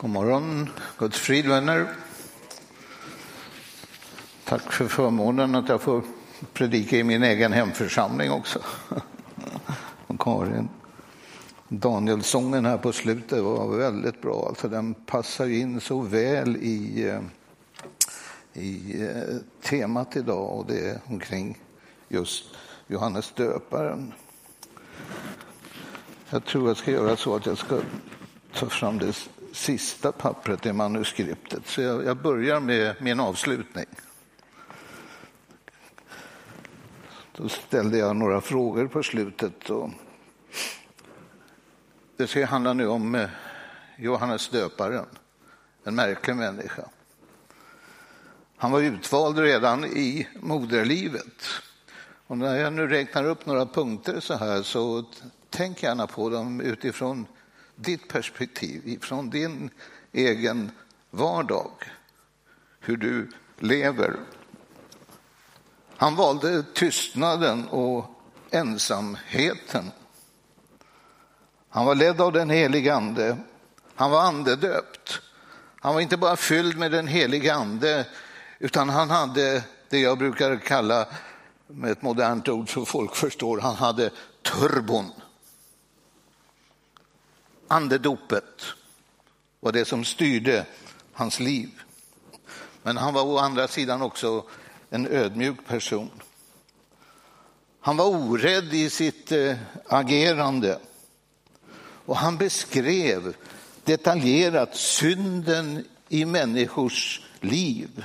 God morgon, Guds frid vänner. Tack för förmånen att jag får predika i min egen hemförsamling också. Och Karin. Danielsången här på slutet var väldigt bra. Alltså den passar ju in så väl i, eh, i eh, temat idag och det är omkring just Johannes döparen. Jag tror jag ska göra så att jag ska ta fram det sista pappret i manuskriptet. Så jag, jag börjar med min avslutning. Då ställde jag några frågor på slutet. Och det ska handla nu om eh, Johannes döparen, en märklig människa. Han var utvald redan i moderlivet. Och när jag nu räknar upp några punkter så här så tänk gärna på dem utifrån ditt perspektiv, ifrån din egen vardag, hur du lever. Han valde tystnaden och ensamheten. Han var ledd av den helige ande. Han var andedöpt. Han var inte bara fylld med den helige ande, utan han hade det jag brukar kalla, med ett modernt ord så folk förstår, han hade turbon. Andedopet var det som styrde hans liv. Men han var å andra sidan också en ödmjuk person. Han var orädd i sitt eh, agerande och han beskrev detaljerat synden i människors liv.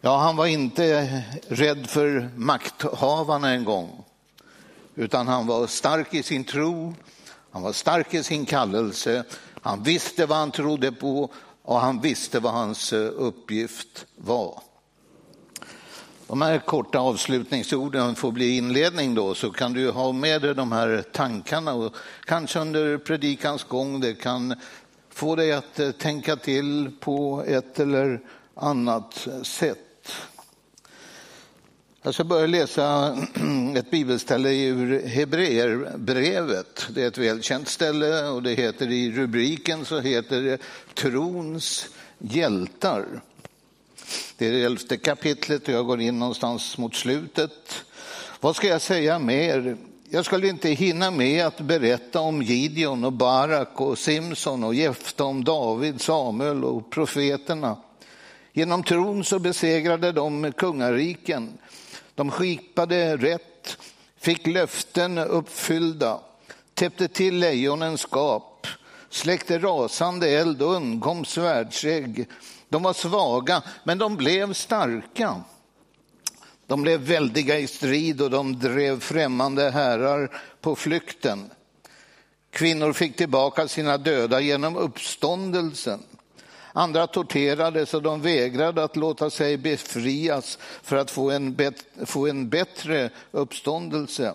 Ja, han var inte rädd för makthavarna en gång, utan han var stark i sin tro, han var stark i sin kallelse, han visste vad han trodde på och han visste vad hans eh, uppgift var. De här korta avslutningsorden får bli inledning då, så kan du ha med dig de här tankarna och kanske under predikans gång det kan få dig att eh, tänka till på ett eller annat sätt. Jag ska börja läsa ett bibelställe ur Hebreerbrevet. Det är ett välkänt ställe och det heter i rubriken så heter det Trons hjältar. Det är det elfte kapitlet och jag går in någonstans mot slutet. Vad ska jag säga mer? Jag skulle inte hinna med att berätta om Gideon och Barak och Simson och Jefta om David, Samuel och profeterna. Genom tron så besegrade de kungariken. De skipade rätt, fick löften uppfyllda, täppte till lejonens skap, släckte rasande eld och undkom svärdsägg. De var svaga, men de blev starka. De blev väldiga i strid och de drev främmande herrar på flykten. Kvinnor fick tillbaka sina döda genom uppståndelsen. Andra torterades och de vägrade att låta sig befrias för att få en, bet få en bättre uppståndelse.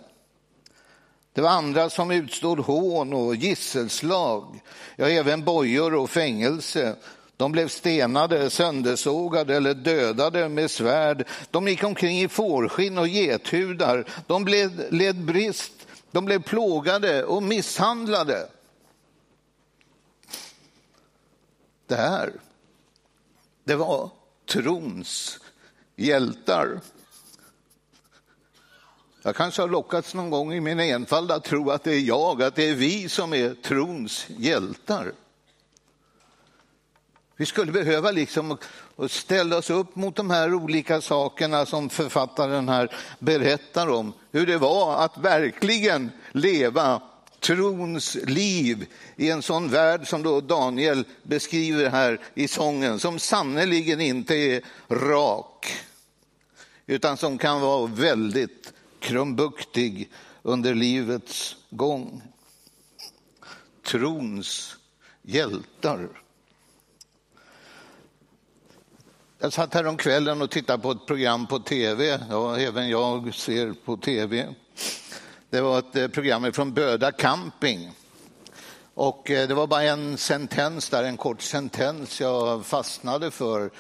Det var andra som utstod hån och gisselslag, ja, även bojor och fängelse. De blev stenade, söndersågade eller dödade med svärd. De gick omkring i fårskinn och gethudar. De blev, led brist, de blev plågade och misshandlade. Det här, det var trons hjältar. Jag kanske har lockats någon gång i min enfald att tro att det är jag, att det är vi som är trons hjältar. Vi skulle behöva liksom ställa oss upp mot de här olika sakerna som författaren här berättar om. Hur det var att verkligen leva trons liv i en sån värld som då Daniel beskriver här i sången, som sannerligen inte är rak, utan som kan vara väldigt krumbuktig under livets gång. Trons hjältar. Jag satt här om kvällen och tittade på ett program på tv. Ja, även jag ser på tv. Det var ett eh, program från Böda camping. Och eh, det var bara en sentens där, en kort sentens jag fastnade för.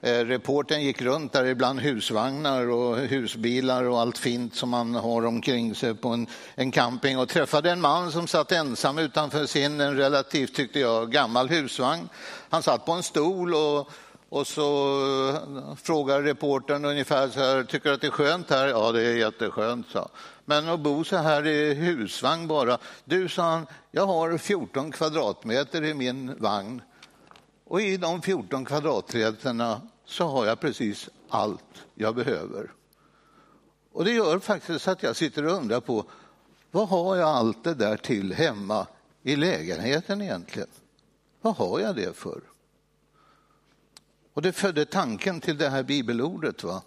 Eh, Reporten gick runt där ibland husvagnar och husbilar och allt fint som man har omkring sig på en, en camping och träffade en man som satt ensam utanför sin en relativt, tyckte jag, gammal husvagn. Han satt på en stol och, och så eh, frågar reportern ungefär så här, tycker du att det är skönt här? Ja, det är jätteskönt, sa Men att bo så här i husvagn bara. Du, sa han, jag har 14 kvadratmeter i min vagn och i de 14 kvadratmeterna så har jag precis allt jag behöver. Och det gör faktiskt att jag sitter och undrar på vad har jag allt det där till hemma i lägenheten egentligen? Vad har jag det för? Och det födde tanken till det här bibelordet. Va?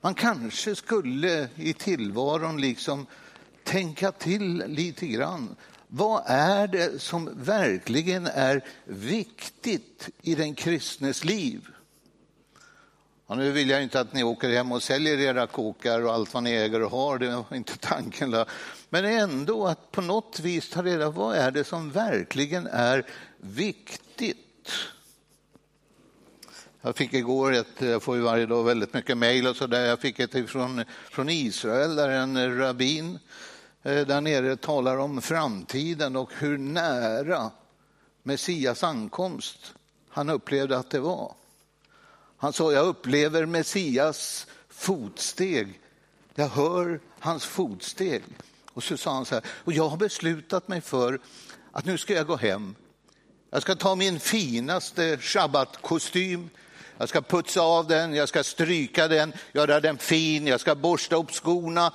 Man kanske skulle i tillvaron liksom tänka till lite grann. Vad är det som verkligen är viktigt i den kristnes liv? Och nu vill jag inte att ni åker hem och säljer era kåkar och allt vad ni äger och har, det var inte tanken. Men ändå att på något vis ta reda på vad är det som verkligen är viktigt. Jag fick igår ett, jag får ju varje dag väldigt mycket mejl och så där. Jag fick ett från, från Israel där en rabbin eh, där nere talar om framtiden och hur nära Messias ankomst han upplevde att det var. Han sa, jag upplever Messias fotsteg. Jag hör hans fotsteg. Och så sa han så här, och jag har beslutat mig för att nu ska jag gå hem. Jag ska ta min finaste shabbatkostym. Jag ska putsa av den, jag ska stryka den, göra den fin, jag ska borsta upp skorna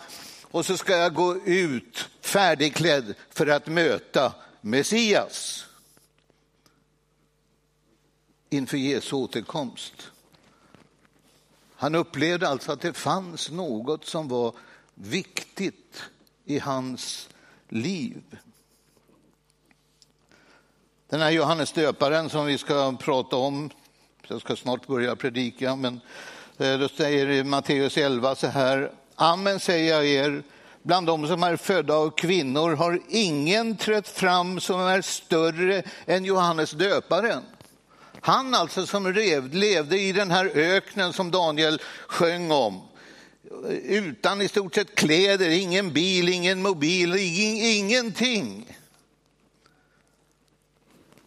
och så ska jag gå ut färdigklädd för att möta Messias inför Jesu återkomst. Han upplevde alltså att det fanns något som var viktigt i hans liv. Den här Johannes döparen som vi ska prata om, jag ska snart börja predika, men eh, då säger Matteus 11 så här, Amen säger jag er, bland de som är födda av kvinnor har ingen trätt fram som är större än Johannes döparen. Han alltså som levde i den här öknen som Daniel sjöng om. Utan i stort sett kläder, ingen bil, ingen mobil, ingenting.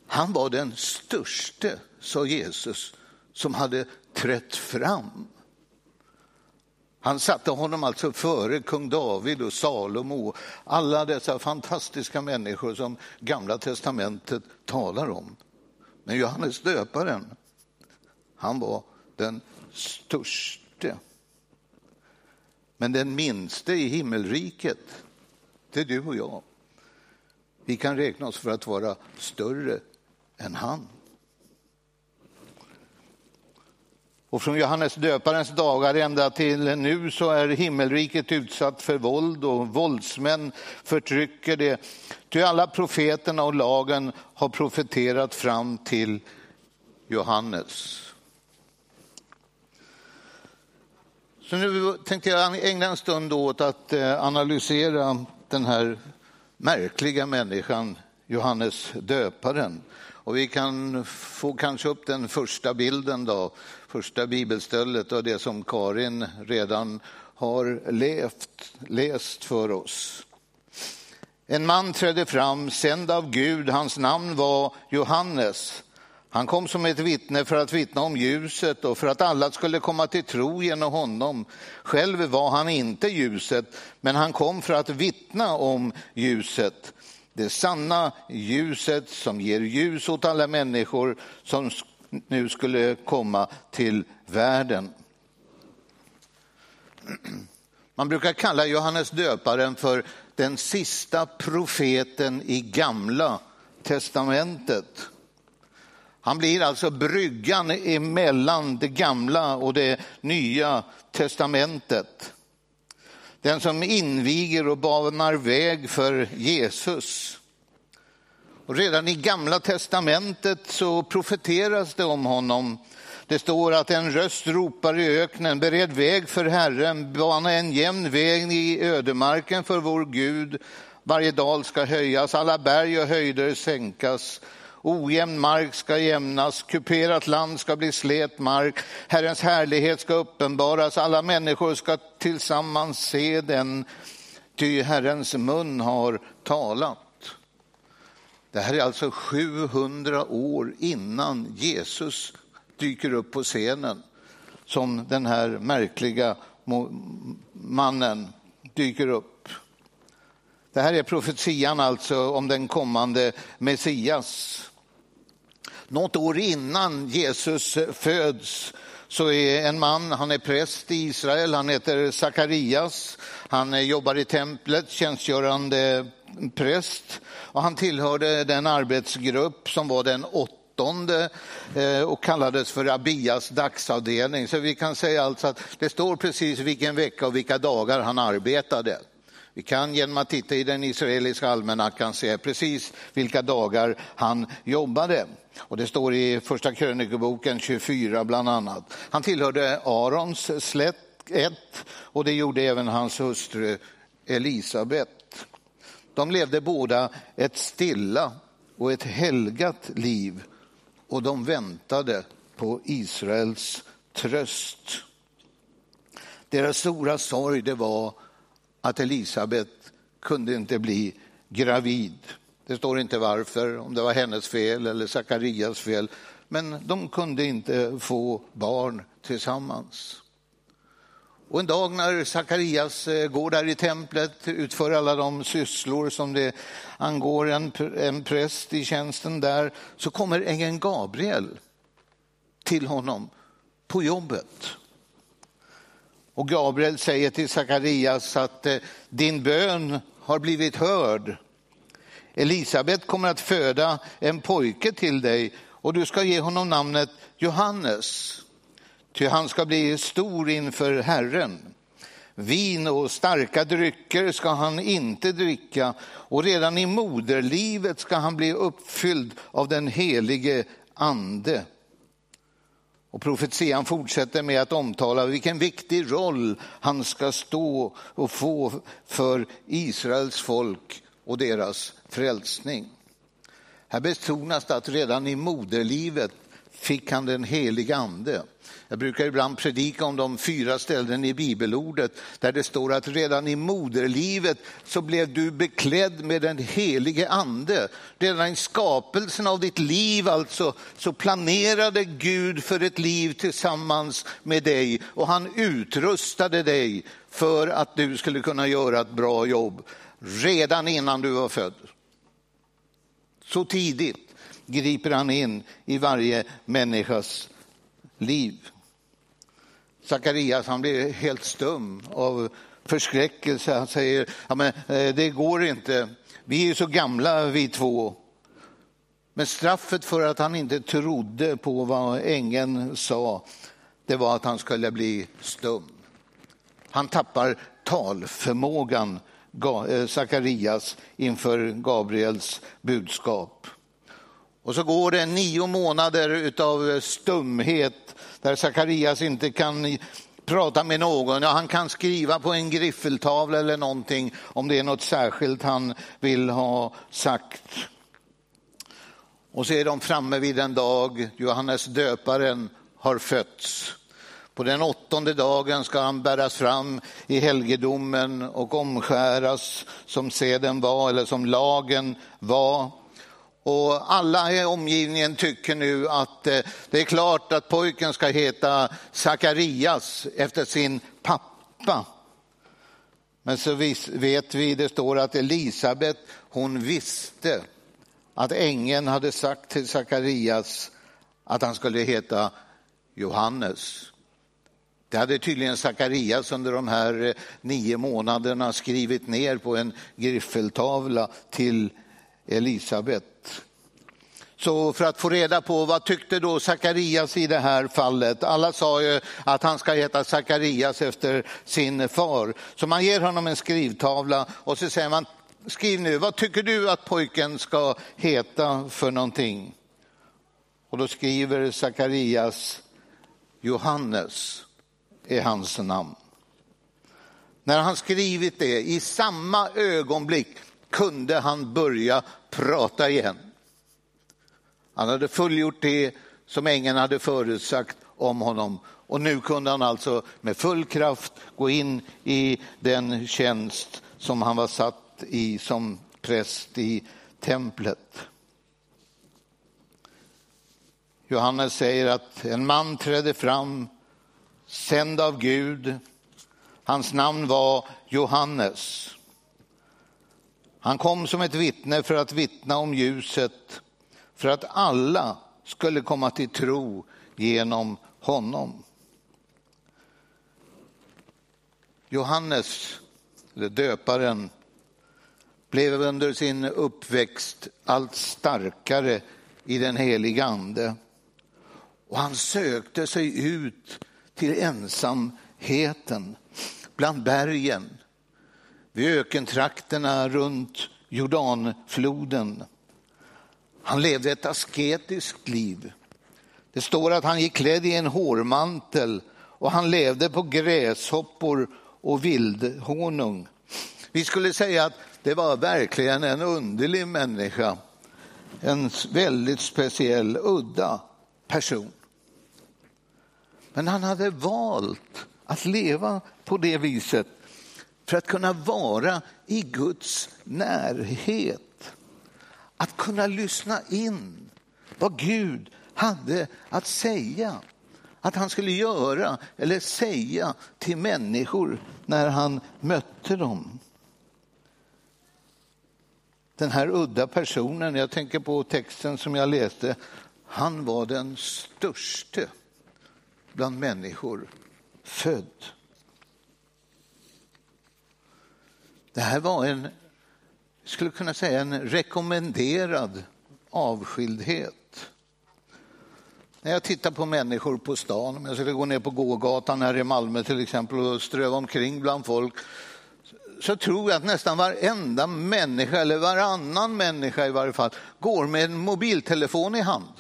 Han var den störste, sa Jesus, som hade trätt fram. Han satte honom alltså före kung David och Salomo, alla dessa fantastiska människor som Gamla testamentet talar om. Men Johannes döparen, han var den störste. Men den minste i himmelriket, det är du och jag. Vi kan räkna oss för att vara större än han. Och från Johannes döparens dagar ända till nu så är himmelriket utsatt för våld och våldsmän förtrycker det. Ty alla profeterna och lagen har profeterat fram till Johannes. Så nu tänkte jag ägna en stund åt att eh, analysera den här märkliga människan, Johannes döparen. Och vi kan få kanske upp den första bilden då, första bibelstället och det som Karin redan har levt, läst för oss. En man trädde fram, sänd av Gud, hans namn var Johannes. Han kom som ett vittne för att vittna om ljuset och för att alla skulle komma till tro genom honom. Själv var han inte ljuset, men han kom för att vittna om ljuset. Det sanna ljuset som ger ljus åt alla människor som nu skulle komma till världen. Man brukar kalla Johannes döparen för den sista profeten i gamla testamentet. Han blir alltså bryggan emellan det gamla och det nya testamentet. Den som inviger och banar väg för Jesus. Och redan i Gamla testamentet så profeteras det om honom. Det står att en röst ropar i öknen, bered väg för Herren, bana en jämn väg i ödemarken för vår Gud. Varje dal ska höjas, alla berg och höjder sänkas Ojämn mark ska jämnas, kuperat land ska bli slet mark. Herrens härlighet ska uppenbaras, alla människor ska tillsammans se den, ty Herrens mun har talat. Det här är alltså 700 år innan Jesus dyker upp på scenen som den här märkliga mannen dyker upp. Det här är profetian alltså om den kommande Messias. Något år innan Jesus föds så är en man, han är präst i Israel, han heter Sakarias. Han jobbar i templet, tjänstgörande präst. Och han tillhörde den arbetsgrupp som var den åttonde eh, och kallades för Abias dagsavdelning. Så vi kan säga alltså att det står precis vilken vecka och vilka dagar han arbetade. Vi kan genom att titta i den israeliska almanackan se precis vilka dagar han jobbade. Och det står i första krönikeboken 24 bland annat. Han tillhörde Arons slätt ett och det gjorde även hans hustru Elisabet. De levde båda ett stilla och ett helgat liv och de väntade på Israels tröst. Deras stora sorg det var att Elisabet kunde inte bli gravid. Det står inte varför, om det var hennes fel eller Sakarias fel, men de kunde inte få barn tillsammans. Och en dag när Sakarias eh, går där i templet, utför alla de sysslor som det angår en, en präst i tjänsten där, så kommer ängeln Gabriel till honom på jobbet. Och Gabriel säger till Sakarias att eh, din bön har blivit hörd. Elisabet kommer att föda en pojke till dig och du ska ge honom namnet Johannes. Ty han ska bli stor inför Herren. Vin och starka drycker ska han inte dricka och redan i moderlivet ska han bli uppfylld av den helige ande. Och profetian fortsätter med att omtala vilken viktig roll han ska stå och få för Israels folk och deras frälsning. Här betonas det att redan i moderlivet fick han den heliga ande. Jag brukar ibland predika om de fyra ställen i bibelordet där det står att redan i moderlivet så blev du beklädd med den helige ande. Redan i skapelsen av ditt liv alltså så planerade Gud för ett liv tillsammans med dig och han utrustade dig för att du skulle kunna göra ett bra jobb redan innan du var född. Så tidigt griper han in i varje människas liv. Sakarias han blir helt stum av förskräckelse. Han säger, ja, men, eh, det går inte, vi är ju så gamla vi två. Men straffet för att han inte trodde på vad ängeln sa, det var att han skulle bli stum. Han tappar talförmågan, Sakarias, eh, inför Gabriels budskap. Och så går det nio månader av stumhet där Sakarias inte kan prata med någon. Ja, han kan skriva på en griffeltavla eller någonting om det är något särskilt han vill ha sagt. Och så är de framme vid den dag Johannes döparen har fötts. På den åttonde dagen ska han bäras fram i helgedomen och omskäras som seden var, eller som lagen var. Och alla i omgivningen tycker nu att eh, det är klart att pojken ska heta Sakarias efter sin pappa. Men så vet vi, det står att Elisabet, hon visste att ängeln hade sagt till Sakarias att han skulle heta Johannes. Det hade tydligen Sakarias under de här eh, nio månaderna skrivit ner på en griffeltavla till Elisabet. Så för att få reda på vad tyckte då Sakarias i det här fallet. Alla sa ju att han ska heta Sakarias efter sin far. Så man ger honom en skrivtavla och så säger man skriv nu, vad tycker du att pojken ska heta för någonting? Och då skriver Sakarias Johannes är hans namn. När han skrivit det, i samma ögonblick kunde han börja prata igen. Han hade fullgjort det som ängeln hade förutsagt om honom. Och nu kunde han alltså med full kraft gå in i den tjänst som han var satt i som präst i templet. Johannes säger att en man trädde fram, sänd av Gud. Hans namn var Johannes. Han kom som ett vittne för att vittna om ljuset, för att alla skulle komma till tro genom honom. Johannes, eller döparen, blev under sin uppväxt allt starkare i den heliga ande. Och han sökte sig ut till ensamheten bland bergen, vid ökentrakterna runt Jordanfloden. Han levde ett asketiskt liv. Det står att han gick klädd i en hårmantel och han levde på gräshoppor och vildhonung. Vi skulle säga att det var verkligen en underlig människa. En väldigt speciell, udda person. Men han hade valt att leva på det viset för att kunna vara i Guds närhet. Att kunna lyssna in vad Gud hade att säga. Att han skulle göra eller säga till människor när han mötte dem. Den här udda personen, jag tänker på texten som jag läste, han var den störste bland människor född. Det här var en, skulle kunna säga en rekommenderad avskildhet. När jag tittar på människor på stan, om jag skulle gå ner på gågatan här i Malmö till exempel och ströva omkring bland folk, så tror jag att nästan varenda människa, eller varannan människa i varje fall, går med en mobiltelefon i hand.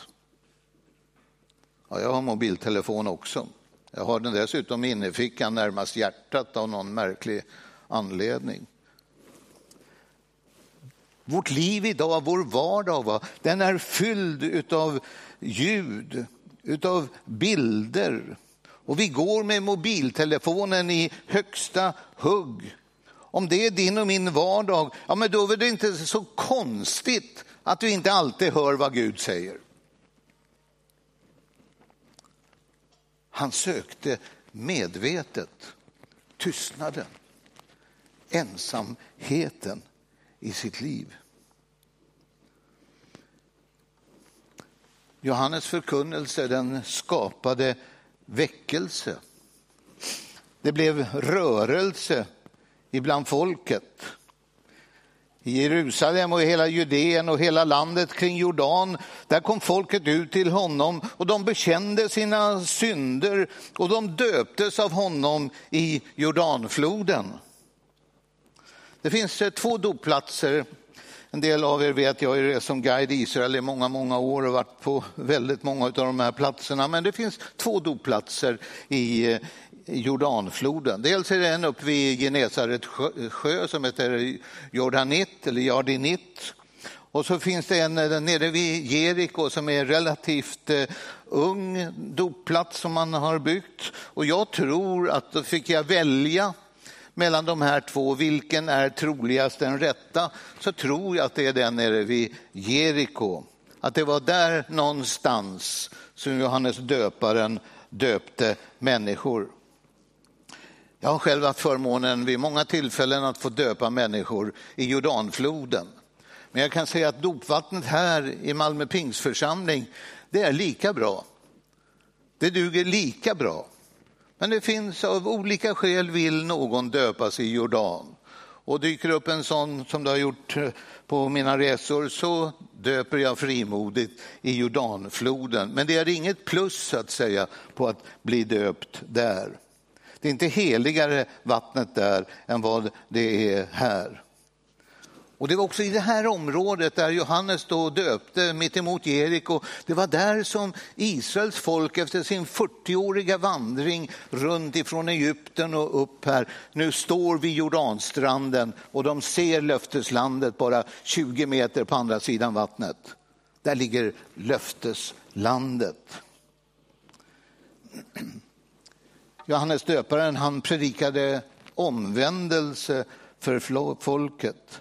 Ja, jag har mobiltelefon också. Jag har den dessutom i innerfickan närmast hjärtat av någon märklig anledning. Vårt liv idag, vår vardag, den är fylld av ljud, av bilder. Och vi går med mobiltelefonen i högsta hugg. Om det är din och min vardag, ja, men då är det inte så konstigt att du inte alltid hör vad Gud säger. Han sökte medvetet tystnaden, ensamheten i sitt liv. Johannes förkunnelse den skapade väckelse. Det blev rörelse ibland folket. I Jerusalem och hela Judeen och hela landet kring Jordan, där kom folket ut till honom och de bekände sina synder och de döptes av honom i Jordanfloden. Det finns eh, två dopplatser. En del av er vet, jag har rest som guide i Israel i många, många år och varit på väldigt många av de här platserna. Men det finns två dopplatser i eh, Jordanfloden. Dels är det en uppe vid Genesarets sjö som heter Jordanit eller Jardinit. Och så finns det en eh, nere vid Jeriko som är relativt ung dopplats som man har byggt. Och jag tror att då fick jag välja mellan de här två, vilken är troligast den rätta, så tror jag att det är den nere vid Jeriko. Att det var där någonstans som Johannes döparen döpte människor. Jag har själv haft förmånen vid många tillfällen att få döpa människor i Jordanfloden. Men jag kan säga att dopvattnet här i Malmö pingsförsamling, det är lika bra. Det duger lika bra. Men det finns av olika skäl vill någon döpas i Jordan. Och dyker upp en sån som det har gjort eh, på mina resor så döper jag frimodigt i Jordanfloden. Men det är inget plus så att säga på att bli döpt där. Det är inte heligare vattnet där än vad det är här. Och det var också i det här området där Johannes då döpte mitt emot Jeriko. Det var där som Israels folk efter sin 40-åriga vandring runt ifrån Egypten och upp här nu står vid Jordanstranden och de ser löfteslandet bara 20 meter på andra sidan vattnet. Där ligger löfteslandet. Johannes döparen han predikade omvändelse för folket.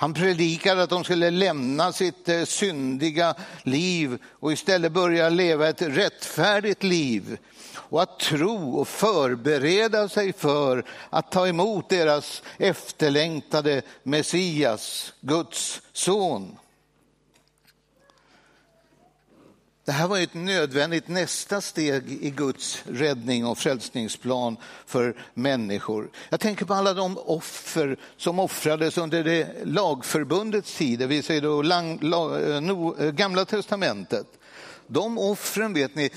Han predikade att de skulle lämna sitt eh, syndiga liv och istället börja leva ett rättfärdigt liv och att tro och förbereda sig för att ta emot deras efterlängtade Messias, Guds son. Det här var ett nödvändigt nästa steg i Guds räddning och frälsningsplan för människor. Jag tänker på alla de offer som offrades under det lagförbundets tid, det vill säga då lang, lag, eh, no, eh, Gamla testamentet. De offren vet ni,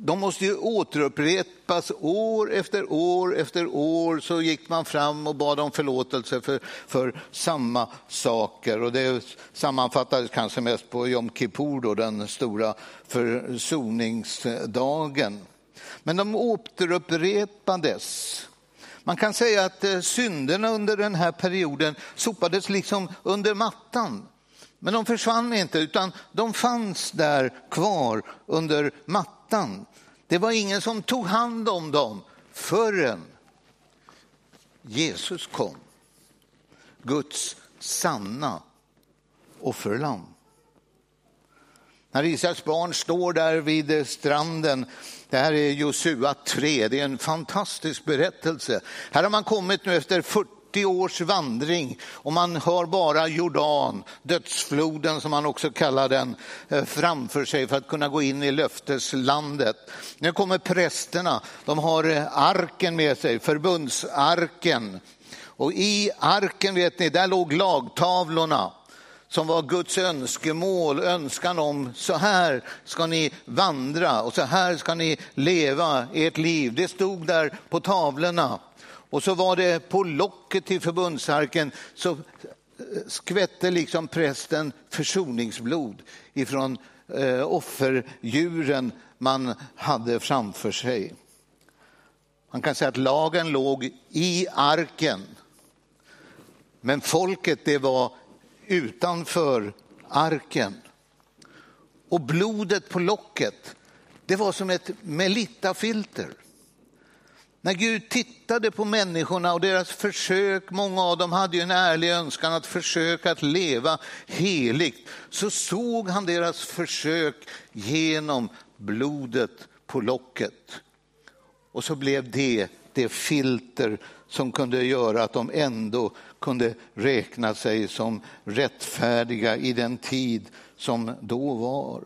de måste ju återupprepas år efter år efter år. Så gick man fram och bad om förlåtelse för, för samma saker. Och det sammanfattades kanske mest på Jom Kippur, då, den stora försoningsdagen. Men de återupprepades. Man kan säga att eh, synderna under den här perioden sopades liksom under mattan. Men de försvann inte, utan de fanns där kvar under mattan. Det var ingen som tog hand om dem förrän Jesus kom. Guds sanna offerlamm. När Israels barn står där vid stranden, det här är Josua 3, det är en fantastisk berättelse. Här har man kommit nu efter 40 40 års vandring och man har bara Jordan, dödsfloden som man också kallar den, eh, framför sig för att kunna gå in i löfteslandet. Nu kommer prästerna, de har eh, arken med sig, förbundsarken. Och i arken vet ni, där låg lagtavlorna som var Guds önskemål, önskan om så här ska ni vandra och så här ska ni leva ert liv. Det stod där på tavlorna. Och så var det på locket till förbundsarken så eh, skvätte liksom prästen försoningsblod ifrån eh, offerdjuren man hade framför sig. Man kan säga att lagen låg i arken. Men folket det var utanför arken. Och blodet på locket, det var som ett Melitta-filter. När Gud tittade på människorna och deras försök, många av dem hade ju en ärlig önskan att försöka att leva heligt, så såg han deras försök genom blodet på locket. Och så blev det det filter som kunde göra att de ändå kunde räkna sig som rättfärdiga i den tid som då var.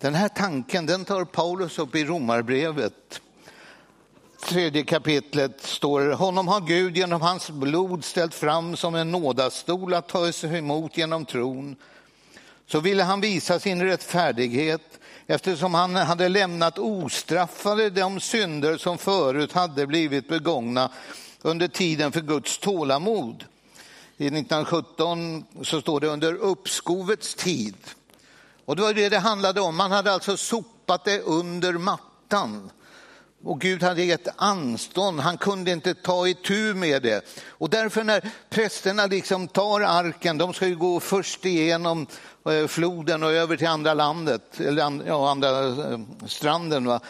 Den här tanken den tar Paulus upp i Romarbrevet tredje kapitlet står det, honom har Gud genom hans blod ställt fram som en nådastol att ta sig emot genom tron. Så ville han visa sin rättfärdighet eftersom han hade lämnat ostraffade de synder som förut hade blivit begångna under tiden för Guds tålamod. I 1917 så står det under uppskovets tid. Och det var det det handlade om. Man hade alltså sopat det under mattan. Och Gud hade gett anstånd, han kunde inte ta itu med det. Och därför när prästerna liksom tar arken, de ska ju gå först igenom eh, floden och över till andra landet, eller ja, andra eh, stranden. Va?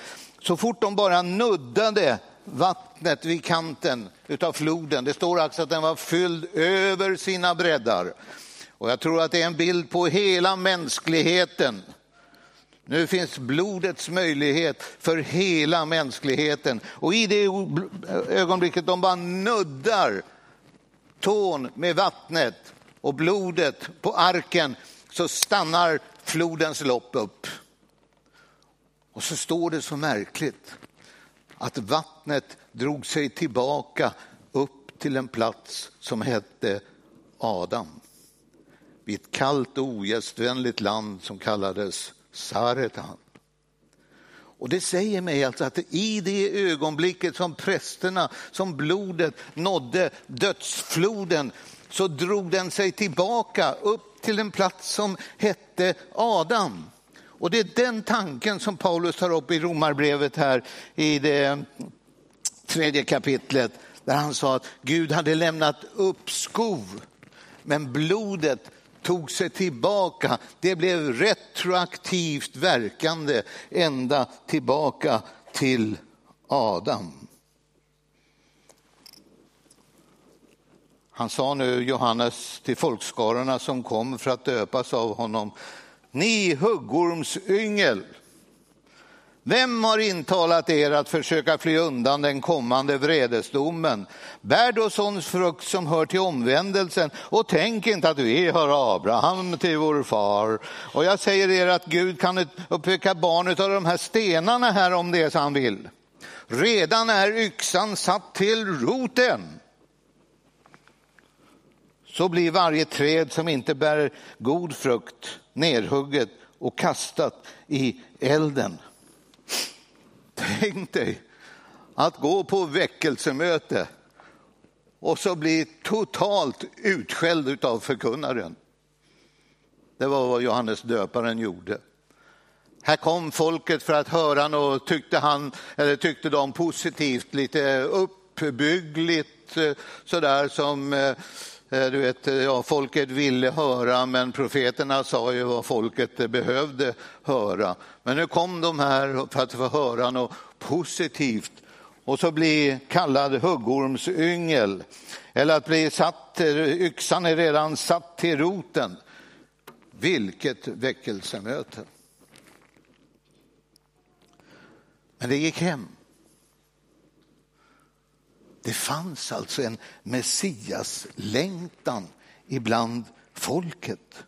Så fort de bara nuddade vattnet vid kanten av floden, det står alltså att den var fylld över sina breddar. Och jag tror att det är en bild på hela mänskligheten nu finns blodets möjlighet för hela mänskligheten. Och i det ögonblicket de bara nuddar tån med vattnet och blodet på arken så stannar flodens lopp upp. Och så står det så märkligt att vattnet drog sig tillbaka upp till en plats som hette Adam. Vid ett kallt och ogästvänligt land som kallades Saretan. Och det säger mig alltså att i det ögonblicket som prästerna, som blodet nådde dödsfloden, så drog den sig tillbaka upp till en plats som hette Adam. Och det är den tanken som Paulus tar upp i Romarbrevet här i det tredje kapitlet, där han sa att Gud hade lämnat uppskov, men blodet tog sig tillbaka. Det blev retroaktivt verkande ända tillbaka till Adam. Han sa nu, Johannes, till folkskarorna som kom för att döpas av honom, ni huggormsyngel, vem har intalat er att försöka fly undan den kommande vredesdomen? Bär då sån frukt som hör till omvändelsen och tänk inte att vi har Abraham till vår far. Och jag säger er att Gud kan uppväcka barnet av de här stenarna här om det är så han vill. Redan är yxan satt till roten. Så blir varje träd som inte bär god frukt nerhugget och kastat i elden. Tänk dig att gå på väckelsemöte och så bli totalt utskälld av förkunnaren. Det var vad Johannes döparen gjorde. Här kom folket för att höra något, tyckte, han, eller tyckte de positivt, lite uppbyggligt, eh, sådär som Eh, Eh, du vet, eh, ja, folket ville höra, men profeterna sa ju vad folket eh, behövde höra. Men nu kom de här för att få höra något positivt och så bli kallad huggormsyngel. Eller att bli satt, yxan är redan satt till roten. Vilket väckelsemöte. Men det gick hem. Det fanns alltså en Messias-längtan ibland folket.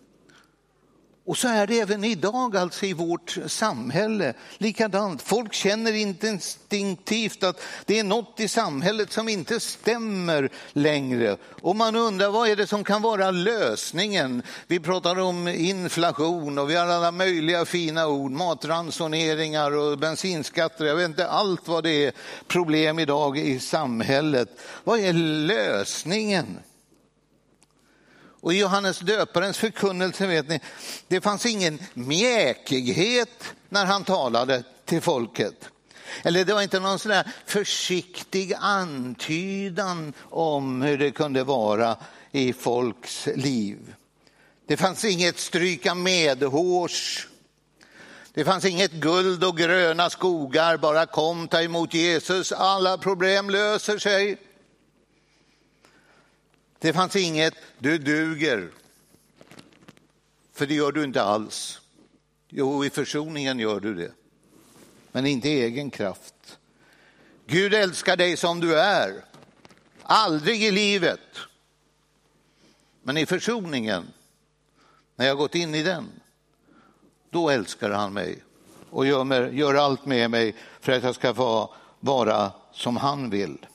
Och så är det även idag alltså i vårt samhälle. Likadant, folk känner instinktivt att det är något i samhället som inte stämmer längre. Och man undrar vad är det som kan vara lösningen? Vi pratar om inflation och vi har alla möjliga fina ord, matransoneringar och bensinskatter. Jag vet inte allt vad det är problem idag i samhället. Vad är lösningen? Och i Johannes döparens förkunnelse vet ni, det fanns ingen mjäkighet när han talade till folket. Eller det var inte någon sån försiktig antydan om hur det kunde vara i folks liv. Det fanns inget stryka medhårs. Det fanns inget guld och gröna skogar, bara kom, ta emot Jesus, alla problem löser sig. Det fanns inget, du duger. För det gör du inte alls. Jo, i försoningen gör du det. Men inte i egen kraft. Gud älskar dig som du är. Aldrig i livet. Men i försoningen, när jag gått in i den, då älskar han mig och gör, mig, gör allt med mig för att jag ska få vara som han vill.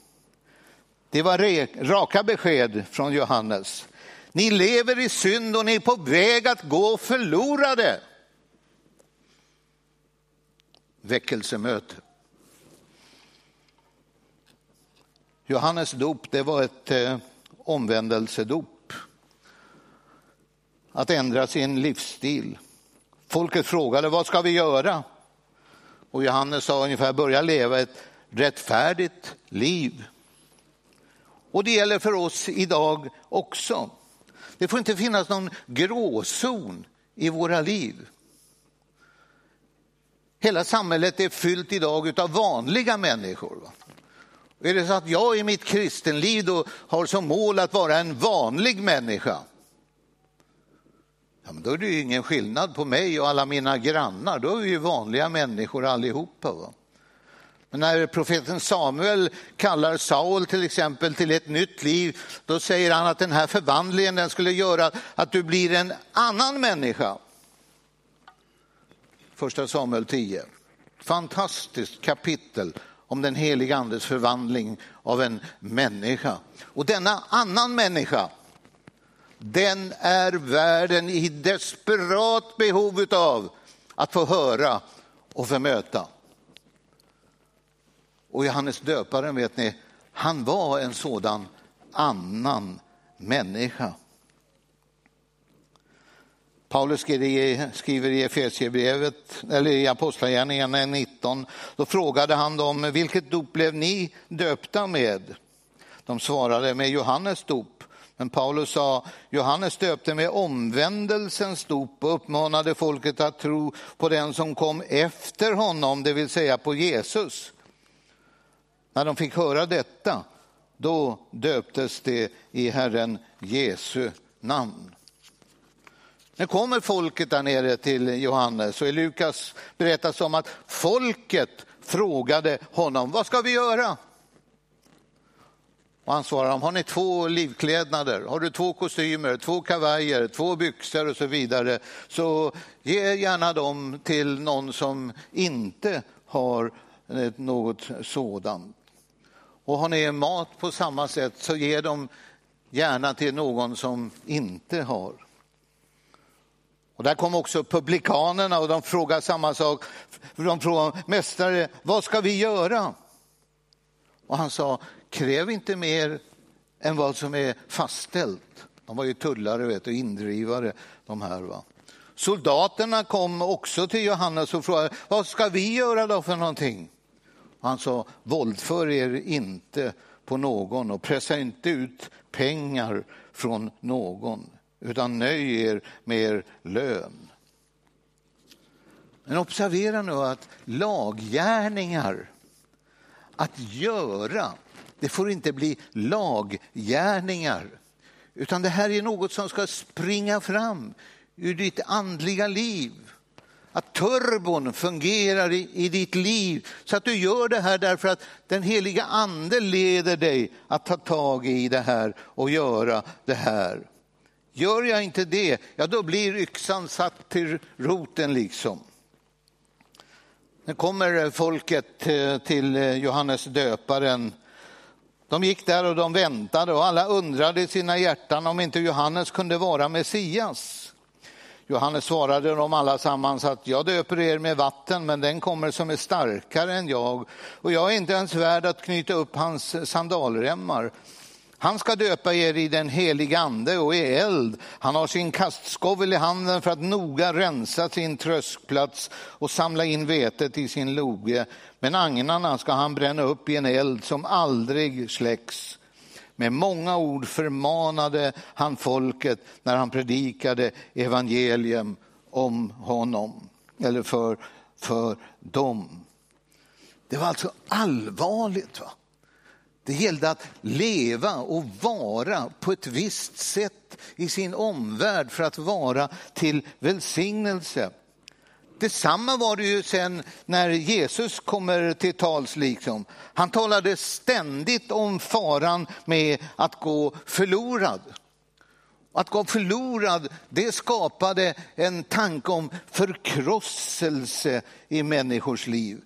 Det var raka besked från Johannes. Ni lever i synd och ni är på väg att gå förlorade. Väckelsemöte. Johannes dop det var ett eh, omvändelsedop. Att ändra sin livsstil. Folket frågade vad ska vi göra? Och Johannes sa ungefär börja leva ett rättfärdigt liv. Och det gäller för oss idag också. Det får inte finnas någon gråzon i våra liv. Hela samhället är fyllt idag av vanliga människor. Är det så att jag i mitt kristenliv då har som mål att vara en vanlig människa, ja, men då är det ju ingen skillnad på mig och alla mina grannar. Då är vi ju vanliga människor allihopa. Va? Men när profeten Samuel kallar Saul till exempel till ett nytt liv, då säger han att den här förvandlingen den skulle göra att du blir en annan människa. Första Samuel 10. Fantastiskt kapitel om den heliga andes förvandling av en människa. Och denna annan människa, den är världen i desperat behov av att få höra och få möta. Och Johannes döparen, vet ni, han var en sådan annan människa. Paulus skriver i Efesierbrevet, eller i Apostlagärningarna 19, då frågade han dem, vilket dop blev ni döpta med? De svarade med Johannes dop. Men Paulus sa, Johannes döpte med omvändelsens dop och uppmanade folket att tro på den som kom efter honom, det vill säga på Jesus. När de fick höra detta, då döptes det i Herren Jesu namn. Nu kommer folket där nere till Johannes och i Lukas berättas om att folket frågade honom, vad ska vi göra? Och han svarade, har ni två livklädnader, har du två kostymer, två kavajer, två byxor och så vidare, så ge gärna dem till någon som inte har eh, något sådant. Och har ni mat på samma sätt så ge dem gärna till någon som inte har. Och där kom också publikanerna och de frågade samma sak. De frågade, mästare, vad ska vi göra? Och han sa, kräv inte mer än vad som är fastställt. De var ju tullare vet, och indrivare de här. Va? Soldaterna kom också till Johannes och frågade, vad ska vi göra då för någonting? Han sa, våldför er inte på någon och pressa inte ut pengar från någon, utan nöj er med er lön. Men observera nu att laggärningar, att göra, det får inte bli laggärningar. Utan det här är något som ska springa fram ur ditt andliga liv. Att turbon fungerar i, i ditt liv så att du gör det här därför att den heliga ande leder dig att ta tag i det här och göra det här. Gör jag inte det, ja då blir yxan satt till roten liksom. Nu kommer folket eh, till eh, Johannes döparen. De gick där och de väntade och alla undrade i sina hjärtan om inte Johannes kunde vara Messias. Johannes svarade dem allesammans att jag döper er med vatten, men den kommer som är starkare än jag och jag är inte ens värd att knyta upp hans sandalremmar. Han ska döpa er i den heliga ande och i eld. Han har sin kastskovel i handen för att noga rensa sin tröskplats och samla in vetet i sin loge. Men agnarna ska han bränna upp i en eld som aldrig släcks. Med många ord förmanade han folket när han predikade evangelium om honom, eller för, för dem. Det var alltså allvarligt. Va? Det gällde att leva och vara på ett visst sätt i sin omvärld för att vara till välsignelse. Detsamma var det ju sen när Jesus kommer till tals. Liksom. Han talade ständigt om faran med att gå förlorad. Att gå förlorad, det skapade en tanke om förkrosselse i människors liv.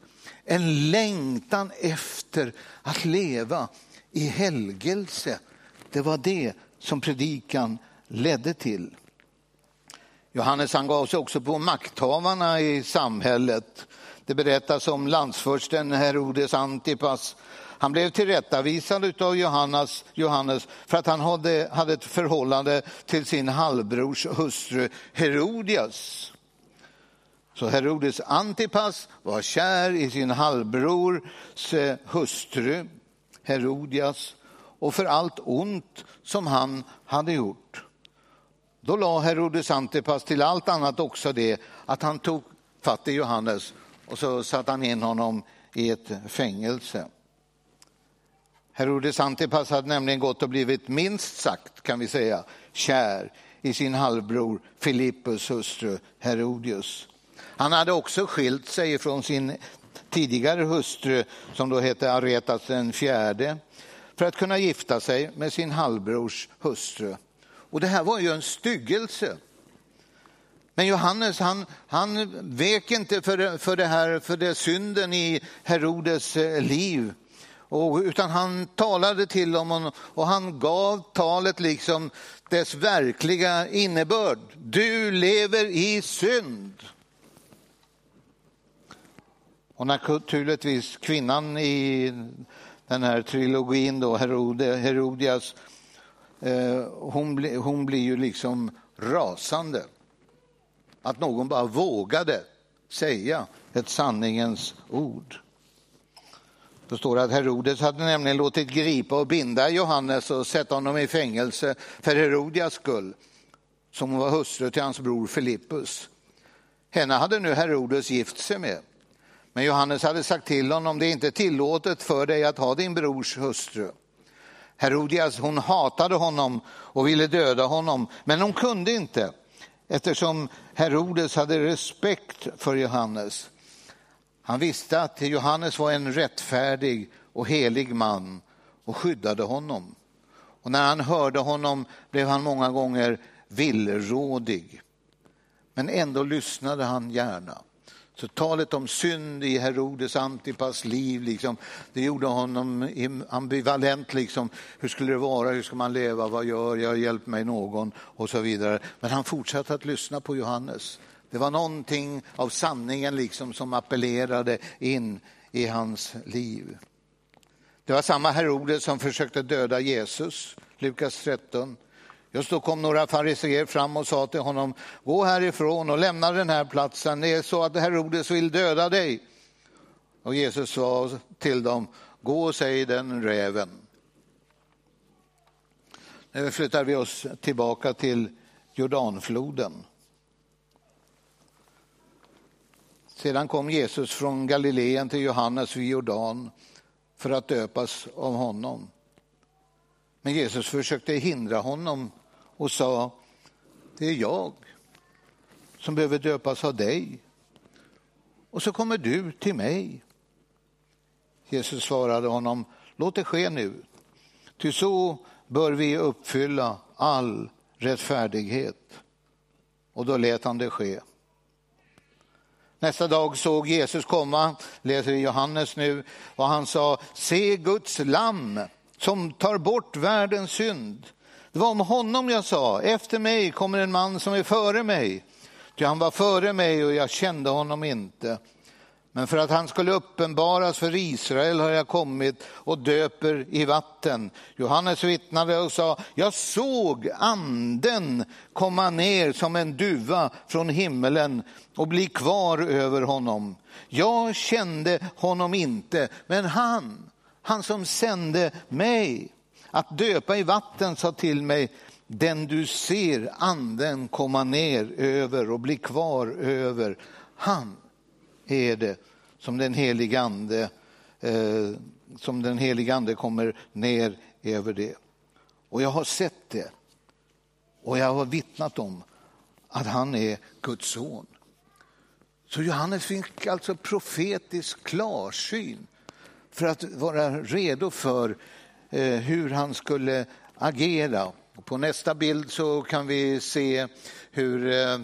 En längtan efter att leva i helgelse. Det var det som predikan ledde till. Johannes han gav sig också på makthavarna i samhället. Det berättas om landsförsten Herodes Antipas. Han blev tillrättavisad av Johannes, Johannes för att han hade, hade ett förhållande till sin halvbrors hustru Herodias. Så Herodes Antipas var kär i sin halvbrors eh, hustru Herodias och för allt ont som han hade gjort. Då la Herodes Antipas till allt annat också det att han tog fatt i Johannes och så satte han in honom i ett fängelse. Herodes Antipas hade nämligen gått och blivit minst sagt, kan vi säga, kär i sin halvbror Filippus hustru Herodius. Han hade också skilt sig från sin tidigare hustru som då hette Aretas den fjärde för att kunna gifta sig med sin halvbrors hustru. Och det här var ju en styggelse. Men Johannes han, han vek inte för, för det här, för det synden i Herodes eh, liv. Och, utan han talade till dem och han gav talet liksom dess verkliga innebörd. Du lever i synd. Och naturligtvis kvinnan i den här trilogin, då, Herodias, Eh, hon, bli, hon blir ju liksom rasande. Att någon bara vågade säga ett sanningens ord. Det står att Herodes hade nämligen låtit gripa och binda Johannes och sätta honom i fängelse för Herodias skull, som var hustru till hans bror Filippus. Henne hade nu Herodes gift sig med. Men Johannes hade sagt till honom, det är inte tillåtet för dig att ha din brors hustru. Herodias hon hatade honom och ville döda honom, men hon kunde inte eftersom Herodes hade respekt för Johannes. Han visste att Johannes var en rättfärdig och helig man och skyddade honom. Och när han hörde honom blev han många gånger villrådig. Men ändå lyssnade han gärna. Så talet om synd i Herodes Antipas liv, liksom, det gjorde honom ambivalent. Liksom. Hur skulle det vara? Hur ska man leva? Vad gör jag? Hjälp mig någon och så vidare. Men han fortsatte att lyssna på Johannes. Det var någonting av sanningen liksom som appellerade in i hans liv. Det var samma Herodes som försökte döda Jesus, Lukas 13. Just då kom några fariseer fram och sa till honom, gå härifrån och lämna den här platsen, det är så att Herodes vill döda dig. Och Jesus sa till dem, gå och säg den räven. Nu flyttar vi oss tillbaka till Jordanfloden. Sedan kom Jesus från Galileen till Johannes vid Jordan för att döpas av honom. Men Jesus försökte hindra honom och sa, det är jag som behöver döpas av dig. Och så kommer du till mig. Jesus svarade honom, låt det ske nu, ty så bör vi uppfylla all rättfärdighet. Och då lät han det ske. Nästa dag såg Jesus komma, läser i Johannes nu, och han sa, se Guds lamm som tar bort världens synd. Det var om honom jag sa, efter mig kommer en man som är före mig. Ty han var före mig och jag kände honom inte. Men för att han skulle uppenbaras för Israel har jag kommit och döper i vatten. Johannes vittnade och sa, jag såg anden komma ner som en duva från himmelen och bli kvar över honom. Jag kände honom inte, men han, han som sände mig att döpa i vatten sa till mig, den du ser anden komma ner över och bli kvar över, han är det som den helige ande, eh, som den helige ande kommer ner över det. Och jag har sett det och jag har vittnat om att han är Guds son. Så Johannes fick alltså profetisk klarsyn för att vara redo för Eh, hur han skulle agera. På nästa bild så kan vi se hur eh,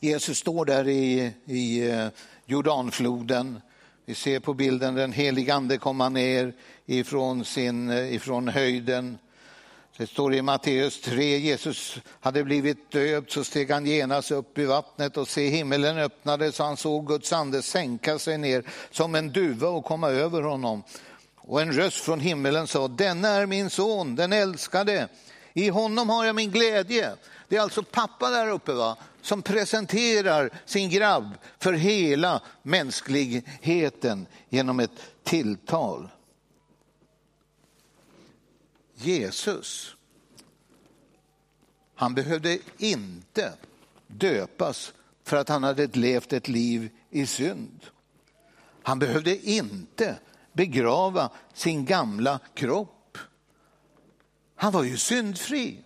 Jesus står där i, i eh, Jordanfloden. Vi ser på bilden den helige ande komma ner ifrån, sin, ifrån höjden. Det står i Matteus 3, Jesus hade blivit döpt, så steg han genast upp i vattnet och se himmelen öppnades så han såg Guds ande sänka sig ner som en duva och komma över honom. Och en röst från himmelen sa, denna är min son, den älskade. I honom har jag min glädje. Det är alltså pappa där uppe va? som presenterar sin grabb för hela mänskligheten genom ett tilltal. Jesus, han behövde inte döpas för att han hade levt ett liv i synd. Han behövde inte begrava sin gamla kropp. Han var ju syndfri.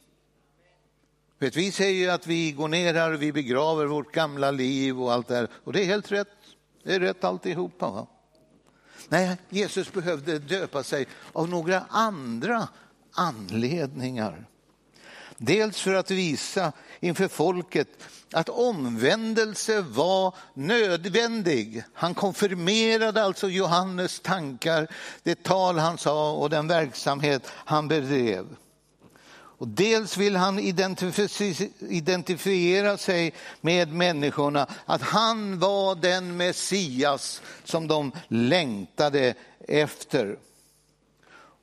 Vet, vi säger ju att vi går ner här och vi begraver vårt gamla liv och allt det här. Och det är helt rätt. Det är rätt alltihopa. Va? Nej, Jesus behövde döpa sig av några andra anledningar. Dels för att visa inför folket att omvändelse var nödvändig. Han konfirmerade alltså Johannes tankar, det tal han sa och den verksamhet han bedrev. Och dels vill han identifiera sig med människorna, att han var den Messias som de längtade efter.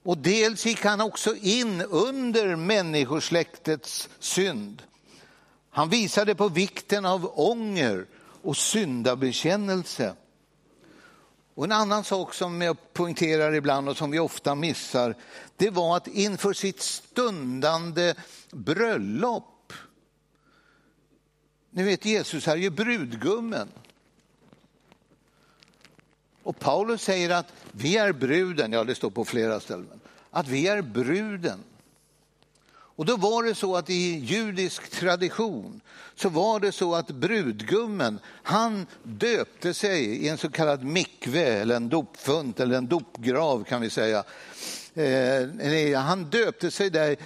Och dels gick han också in under människosläktets synd. Han visade på vikten av ånger och syndabekännelse. Och en annan sak som jag poängterar ibland och som vi ofta missar, det var att inför sitt stundande bröllop, ni vet Jesus är ju brudgummen. Och Paulus säger att vi är bruden, ja det står på flera ställen, att vi är bruden. Och då var det så att i judisk tradition så var det så att brudgummen, han döpte sig i en så kallad mikve eller en dopfunt eller en dopgrav kan vi säga. Eh, han döpte sig där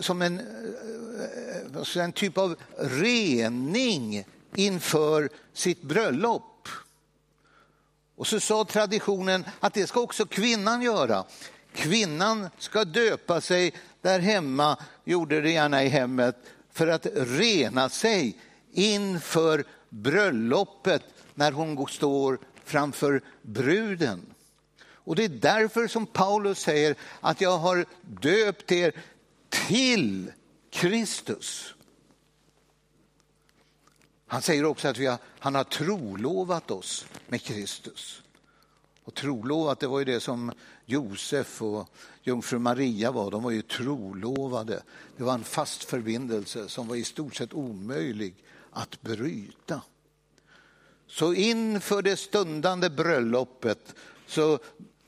som en, eh, en typ av rening inför sitt bröllop. Och så sa traditionen att det ska också kvinnan göra. Kvinnan ska döpa sig där hemma, gjorde det gärna i hemmet, för att rena sig inför bröllopet när hon står framför bruden. Och det är därför som Paulus säger att jag har döpt er till Kristus. Han säger också att vi har, han har trolovat oss med Kristus. Och trolovat, det var ju det som Josef och jungfru Maria var. De var ju trolovade. Det var en fast förbindelse som var i stort sett omöjlig att bryta. Så inför det stundande bröllopet så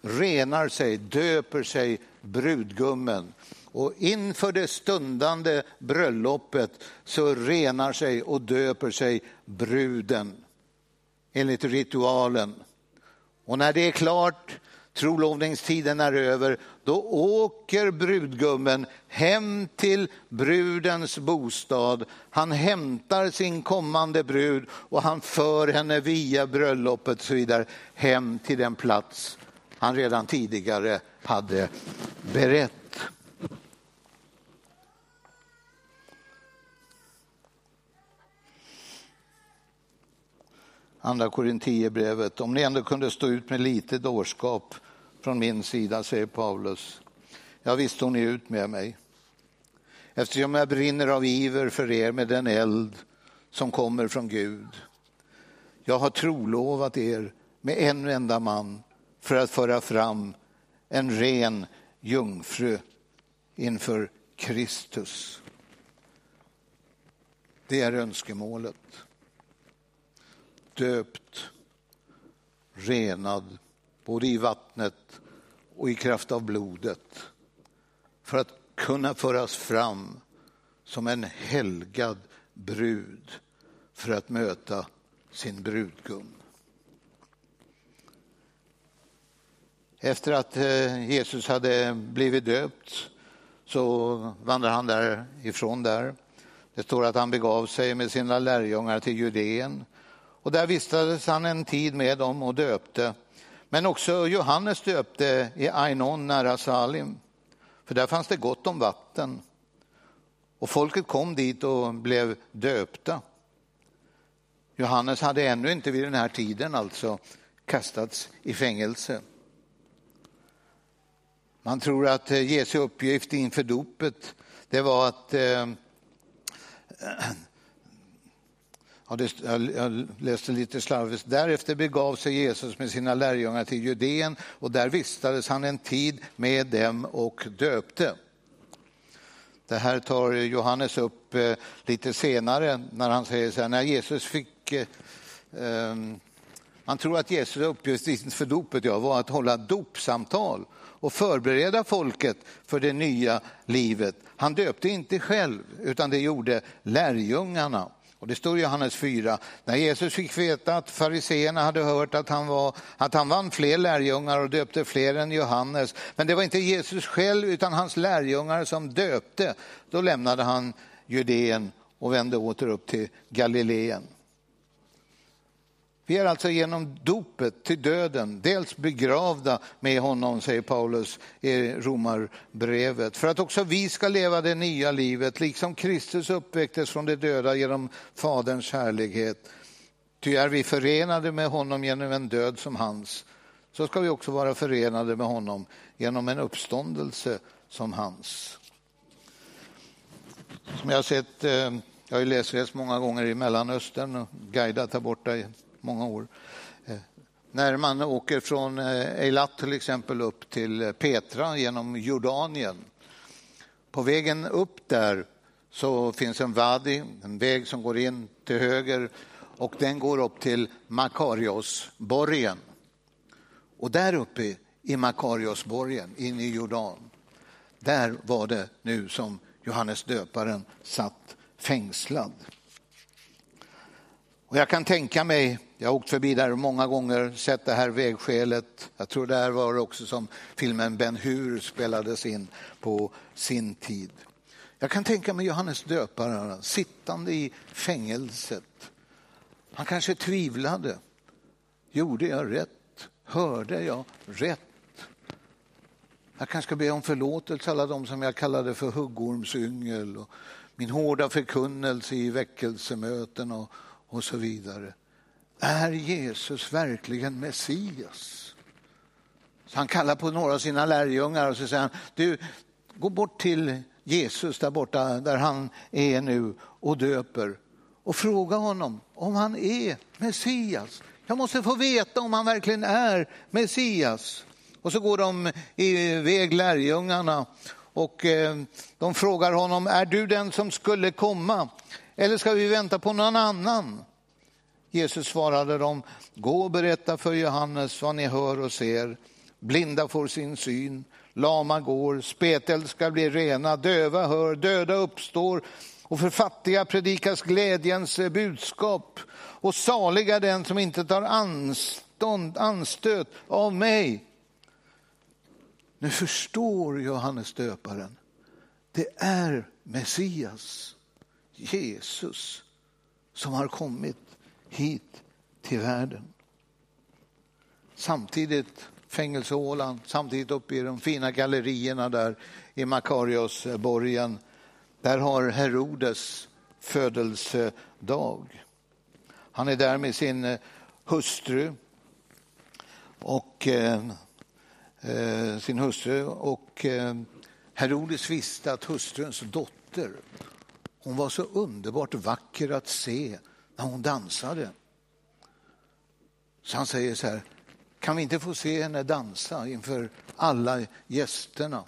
renar sig, döper sig brudgummen. Och inför det stundande bröllopet så renar sig och döper sig bruden enligt ritualen. Och när det är klart, trolovningstiden är över, då åker brudgummen hem till brudens bostad. Han hämtar sin kommande brud och han för henne via bröllopet och så vidare hem till den plats han redan tidigare hade berett. Andra Korinthierbrevet. Om ni ändå kunde stå ut med lite dårskap från min sida, säger Paulus. Ja, visst stod ni ut med mig. Eftersom jag brinner av iver för er med den eld som kommer från Gud. Jag har trolovat er med en enda man för att föra fram en ren jungfru inför Kristus. Det är önskemålet döpt, renad, både i vattnet och i kraft av blodet, för att kunna föras fram som en helgad brud för att möta sin brudgum. Efter att eh, Jesus hade blivit döpt så vandrade han därifrån där. Det står att han begav sig med sina lärjungar till Judeen och där vistades han en tid med dem och döpte. Men också Johannes döpte i Ainon nära Salim, för där fanns det gott om vatten. Och folket kom dit och blev döpta. Johannes hade ännu inte vid den här tiden alltså kastats i fängelse. Man tror att eh, Jesu uppgift inför dopet det var att eh, Ja, det, jag läste lite slarvigt. Därefter begav sig Jesus med sina lärjungar till Judeen och där vistades han en tid med dem och döpte. Det här tar Johannes upp eh, lite senare när han säger så här, när Jesus fick eh, ehm, man tror att Jesus uppgift för dopet ja, var att hålla dopsamtal och förbereda folket för det nya livet. Han döpte inte själv, utan det gjorde lärjungarna. Och det står i Johannes 4, när Jesus fick veta att fariseerna hade hört att han, var, att han vann fler lärjungar och döpte fler än Johannes. Men det var inte Jesus själv utan hans lärjungar som döpte. Då lämnade han Judeen och vände åter upp till Galileen. Vi är alltså genom dopet till döden, dels begravda med honom, säger Paulus i Romarbrevet, för att också vi ska leva det nya livet, liksom Kristus uppväcktes från de döda genom Faderns härlighet. Ty är vi förenade med honom genom en död som hans, så ska vi också vara förenade med honom genom en uppståndelse som hans. Som jag har sett, eh, jag har ju läst många gånger i Mellanöstern och guidat där borta många år. Eh, när man åker från eh, Eilat till exempel upp till Petra genom Jordanien. På vägen upp där så finns en vadi, en väg som går in till höger och den går upp till Makariosborgen. Och där uppe i Makariosborgen, inne i Jordan, där var det nu som Johannes döparen satt fängslad. Och jag kan tänka mig, jag har åkt förbi där många gånger, sett det här vägskälet. Jag tror det här var också som filmen Ben Hur spelades in på sin tid. Jag kan tänka mig Johannes döparen sittande i fängelset. Han kanske tvivlade. Gjorde jag rätt? Hörde jag rätt? Jag kanske ska be om förlåtelse alla de som jag kallade för huggormsyngel och min hårda förkunnelse i väckelsemöten och, och så vidare. Är Jesus verkligen Messias? Så han kallar på några av sina lärjungar och så säger han, du, gå bort till Jesus där borta, där han är nu och döper och fråga honom om han är Messias. Jag måste få veta om han verkligen är Messias. Och så går de iväg lärjungarna och eh, de frågar honom, är du den som skulle komma? Eller ska vi vänta på någon annan? Jesus svarade dem, gå och berätta för Johannes vad ni hör och ser. Blinda får sin syn, lama går, spetälska ska bli rena, döva hör, döda uppstår och för fattiga predikas glädjens budskap. Och saliga den som inte tar anstånd, anstöt av mig. Nu förstår Johannes döparen. Det är Messias, Jesus, som har kommit hit till världen. Samtidigt fängelsehålan, samtidigt uppe i de fina gallerierna där i Makariosborgen, där har Herodes födelsedag. Han är där med sin eh, hustru och eh, eh, sin hustru och eh, Herodes visste att hustruns dotter, hon var så underbart vacker att se när hon dansade. Så han säger så här, kan vi inte få se henne dansa inför alla gästerna?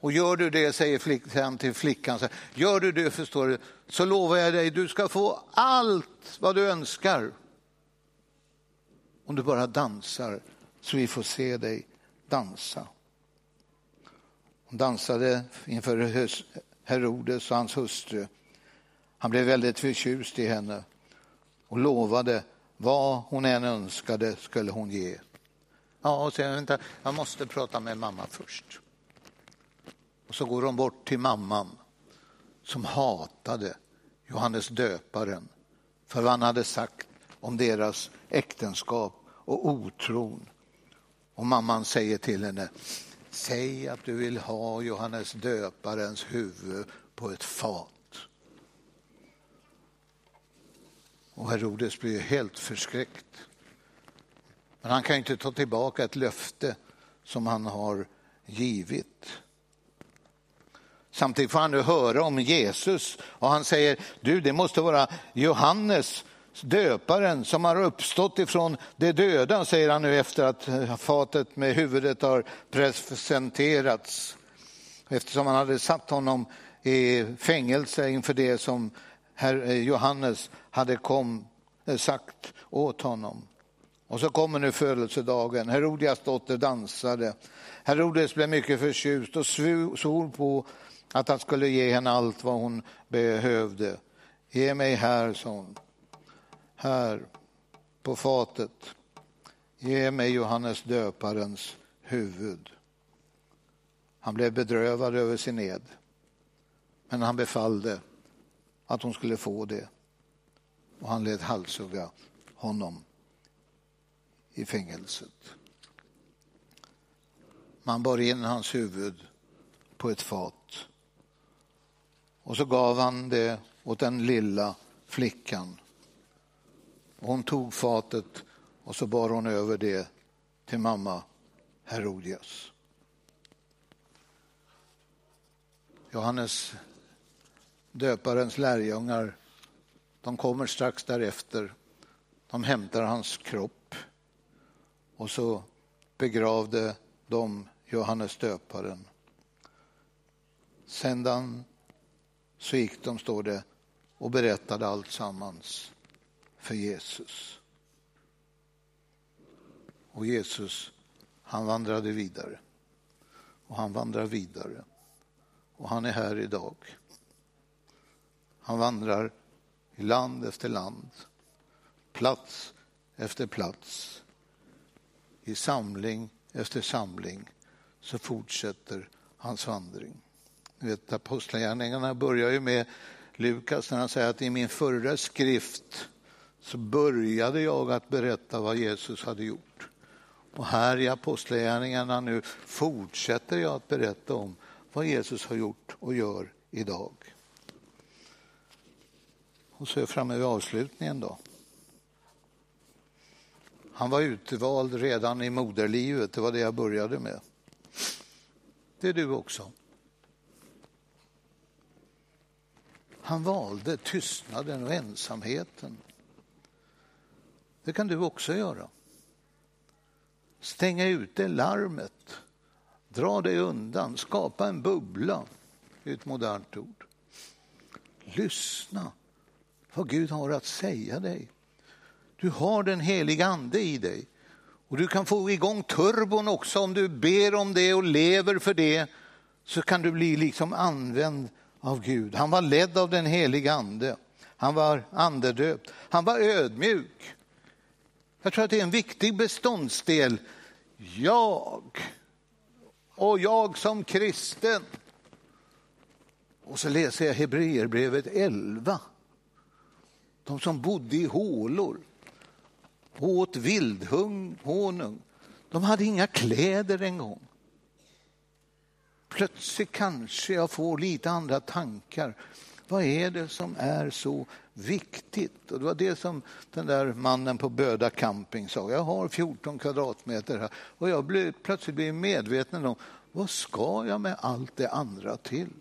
Och gör du det, säger flickan till flickan, så här, gör du det förstår du, så lovar jag dig, du ska få allt vad du önskar. Om du bara dansar så vi får se dig dansa. Hon dansade inför Herodes och hans hustru. Han blev väldigt förtjust i henne och lovade vad hon än önskade skulle hon ge. Ja, och sen, vänta, jag måste prata med mamma först. Och så går de bort till mamman som hatade Johannes döparen för vad han hade sagt om deras äktenskap och otron. Och mamman säger till henne, säg att du vill ha Johannes döparens huvud på ett fat. Och Herodes blir helt förskräckt. Men han kan inte ta tillbaka ett löfte som han har givit. Samtidigt får han nu höra om Jesus och han säger, du det måste vara Johannes döparen som har uppstått ifrån de döda, säger han nu efter att fatet med huvudet har presenterats. Eftersom han hade satt honom i fängelse inför det som Eh, Johannes hade kom, eh, sagt åt honom. Och så kommer nu födelsedagen. Herodias dotter dansade. Herodes blev mycket förtjust och svor på att han skulle ge henne allt vad hon behövde. Ge mig här, sa hon. Här, på fatet. Ge mig Johannes döparens huvud. Han blev bedrövad över sin ed, men han befallde att hon skulle få det. Och han lät halshugga honom i fängelset. Man bar in hans huvud på ett fat. Och så gav han det åt den lilla flickan. Och hon tog fatet och så bar hon över det till mamma Herodias. Johannes döparens lärjungar, de kommer strax därefter De hämtar hans kropp och så begravde de Johannes döparen. Sedan så gick de, står det, och berättade allt sammans för Jesus. Och Jesus, han vandrade vidare. Och han vandrar vidare. Och han är här idag. Han vandrar i land efter land, plats efter plats. I samling efter samling så fortsätter hans vandring. vet, Apostlagärningarna börjar ju med Lukas när han säger att i min förra skrift så började jag att berätta vad Jesus hade gjort. Och här i Apostlagärningarna nu fortsätter jag att berätta om vad Jesus har gjort och gör idag. Och så är jag framme vid avslutningen då. Han var utvald redan i moderlivet, det var det jag började med. Det är du också. Han valde tystnaden och ensamheten. Det kan du också göra. Stänga ute larmet, dra dig undan, skapa en bubbla, det är ett modernt ord. Lyssna vad Gud har att säga dig. Du har den heliga ande i dig. Och du kan få igång turbon också om du ber om det och lever för det. Så kan du bli liksom använd av Gud. Han var ledd av den heliga ande. Han var andedöpt. Han var ödmjuk. Jag tror att det är en viktig beståndsdel. Jag och jag som kristen. Och så läser jag Hebreerbrevet 11. De som bodde i hålor åt vildhonung. De hade inga kläder en gång. Plötsligt kanske jag får lite andra tankar. Vad är det som är så viktigt? Och det var det som den där mannen på Böda camping sa. Jag har 14 kvadratmeter här och jag blev, plötsligt blev medveten om vad ska jag med allt det andra till?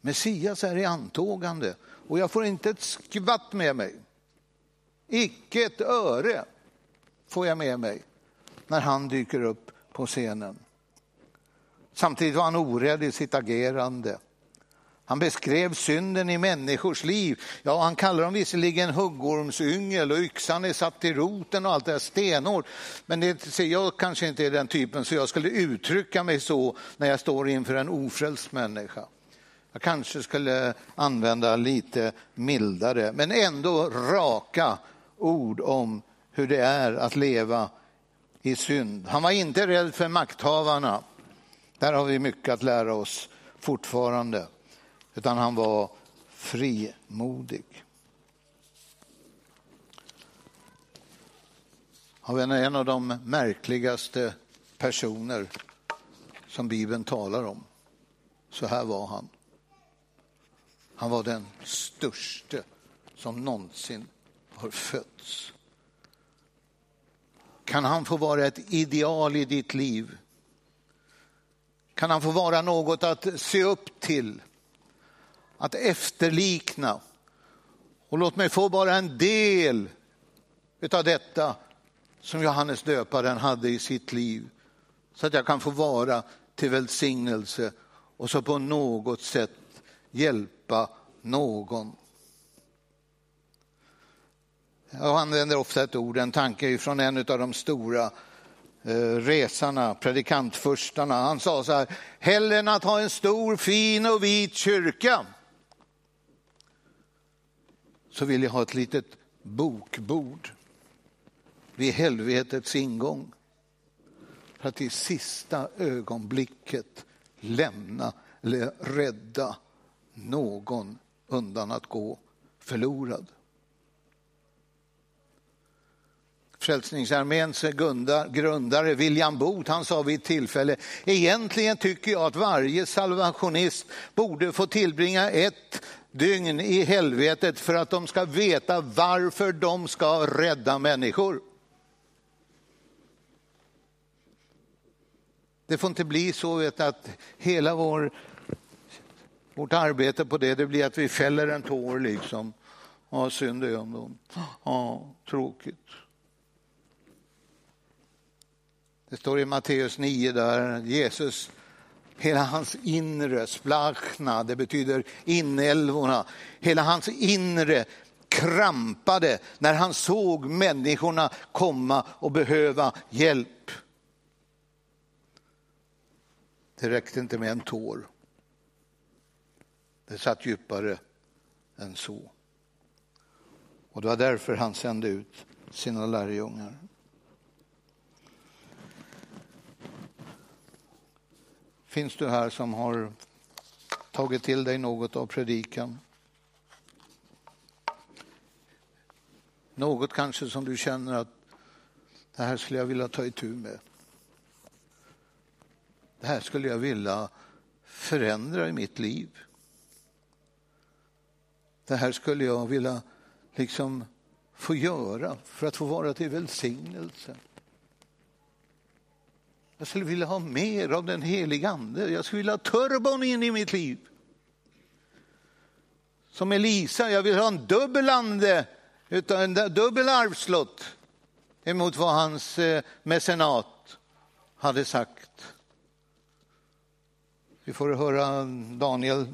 Messias är i antågande och jag får inte ett skvatt med mig. Icke ett öre får jag med mig när han dyker upp på scenen. Samtidigt var han orädd i sitt agerande. Han beskrev synden i människors liv. Ja, han kallar dem visserligen huggormsyngel och yxan är satt i roten och allt det där stenhårt. Men det, jag kanske inte är den typen så jag skulle uttrycka mig så när jag står inför en ofrälst människa. Jag kanske skulle använda lite mildare, men ändå raka ord om hur det är att leva i synd. Han var inte rädd för makthavarna. Där har vi mycket att lära oss fortfarande. Utan han var frimodig. Han var en av de märkligaste personer som Bibeln talar om. Så här var han. Han var den störste som någonsin har fötts. Kan han få vara ett ideal i ditt liv? Kan han få vara något att se upp till, att efterlikna? Och låt mig få bara en del utav detta som Johannes döparen hade i sitt liv så att jag kan få vara till välsignelse och så på något sätt hjälpa någon. Jag använder ofta ett ord, en tanke från en av de stora eh, resarna, predikantfurstarna. Han sa så här, hellre än att ha en stor fin och vit kyrka så vill jag ha ett litet bokbord vid helvetets ingång. För att i sista ögonblicket lämna eller rädda någon undan att gå förlorad. Frälsningsarméns grundare William Booth, han sa vid ett tillfälle, egentligen tycker jag att varje salvationist borde få tillbringa ett dygn i helvetet för att de ska veta varför de ska rädda människor. Det får inte bli så vet, att hela vår, vårt arbete på det, det blir att vi fäller en tår liksom Ja, synd är om dem. Ja, tråkigt. Det står i Matteus 9 där Jesus, hela hans inre, splachna, det betyder inälvorna, hela hans inre krampade när han såg människorna komma och behöva hjälp. Det räckte inte med en tår. Det satt djupare än så. Och det var därför han sände ut sina lärjungar. Finns du här som har tagit till dig något av predikan? Något kanske som du känner att det här skulle jag vilja ta itu med. Det här skulle jag vilja förändra i mitt liv. Det här skulle jag vilja liksom få göra för att få vara till välsignelse. Jag skulle vilja ha mer av den heliga ande. Jag skulle vilja ha turbon in i mitt liv. Som Elisa, jag vill ha en dubbel ande, en dubbel arvslott emot vad hans eh, mecenat hade sagt. Vi får höra Daniel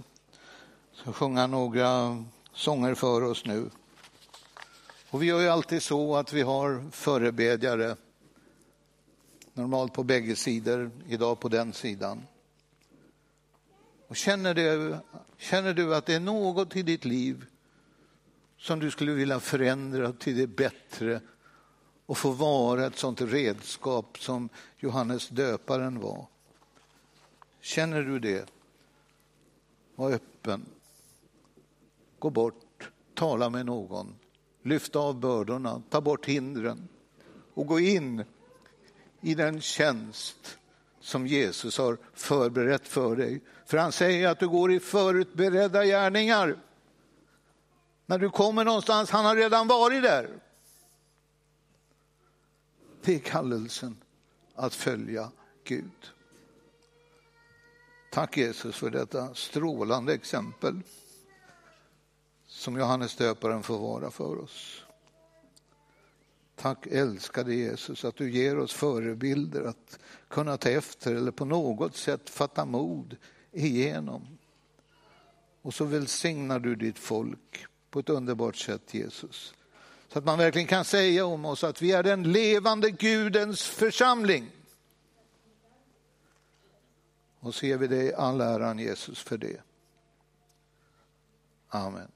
sjunga några sånger för oss nu. Och vi gör ju alltid så att vi har förebedjare, normalt på bägge sidor, idag på den sidan. Och känner, du, känner du att det är något i ditt liv som du skulle vilja förändra till det bättre och få vara ett sånt redskap som Johannes döparen var? Känner du det? Var öppen. Gå bort, tala med någon lyfta av bördorna, ta bort hindren och gå in i den tjänst som Jesus har förberett för dig. För han säger att du går i förutberedda gärningar. När du kommer någonstans, han har redan varit där. Det är kallelsen att följa Gud. Tack Jesus för detta strålande exempel som Johannes döparen får vara för oss. Tack älskade Jesus att du ger oss förebilder att kunna ta efter eller på något sätt fatta mod igenom. Och så välsignar du ditt folk på ett underbart sätt Jesus. Så att man verkligen kan säga om oss att vi är den levande Gudens församling. Och så ger vi dig all äran Jesus för det. Amen.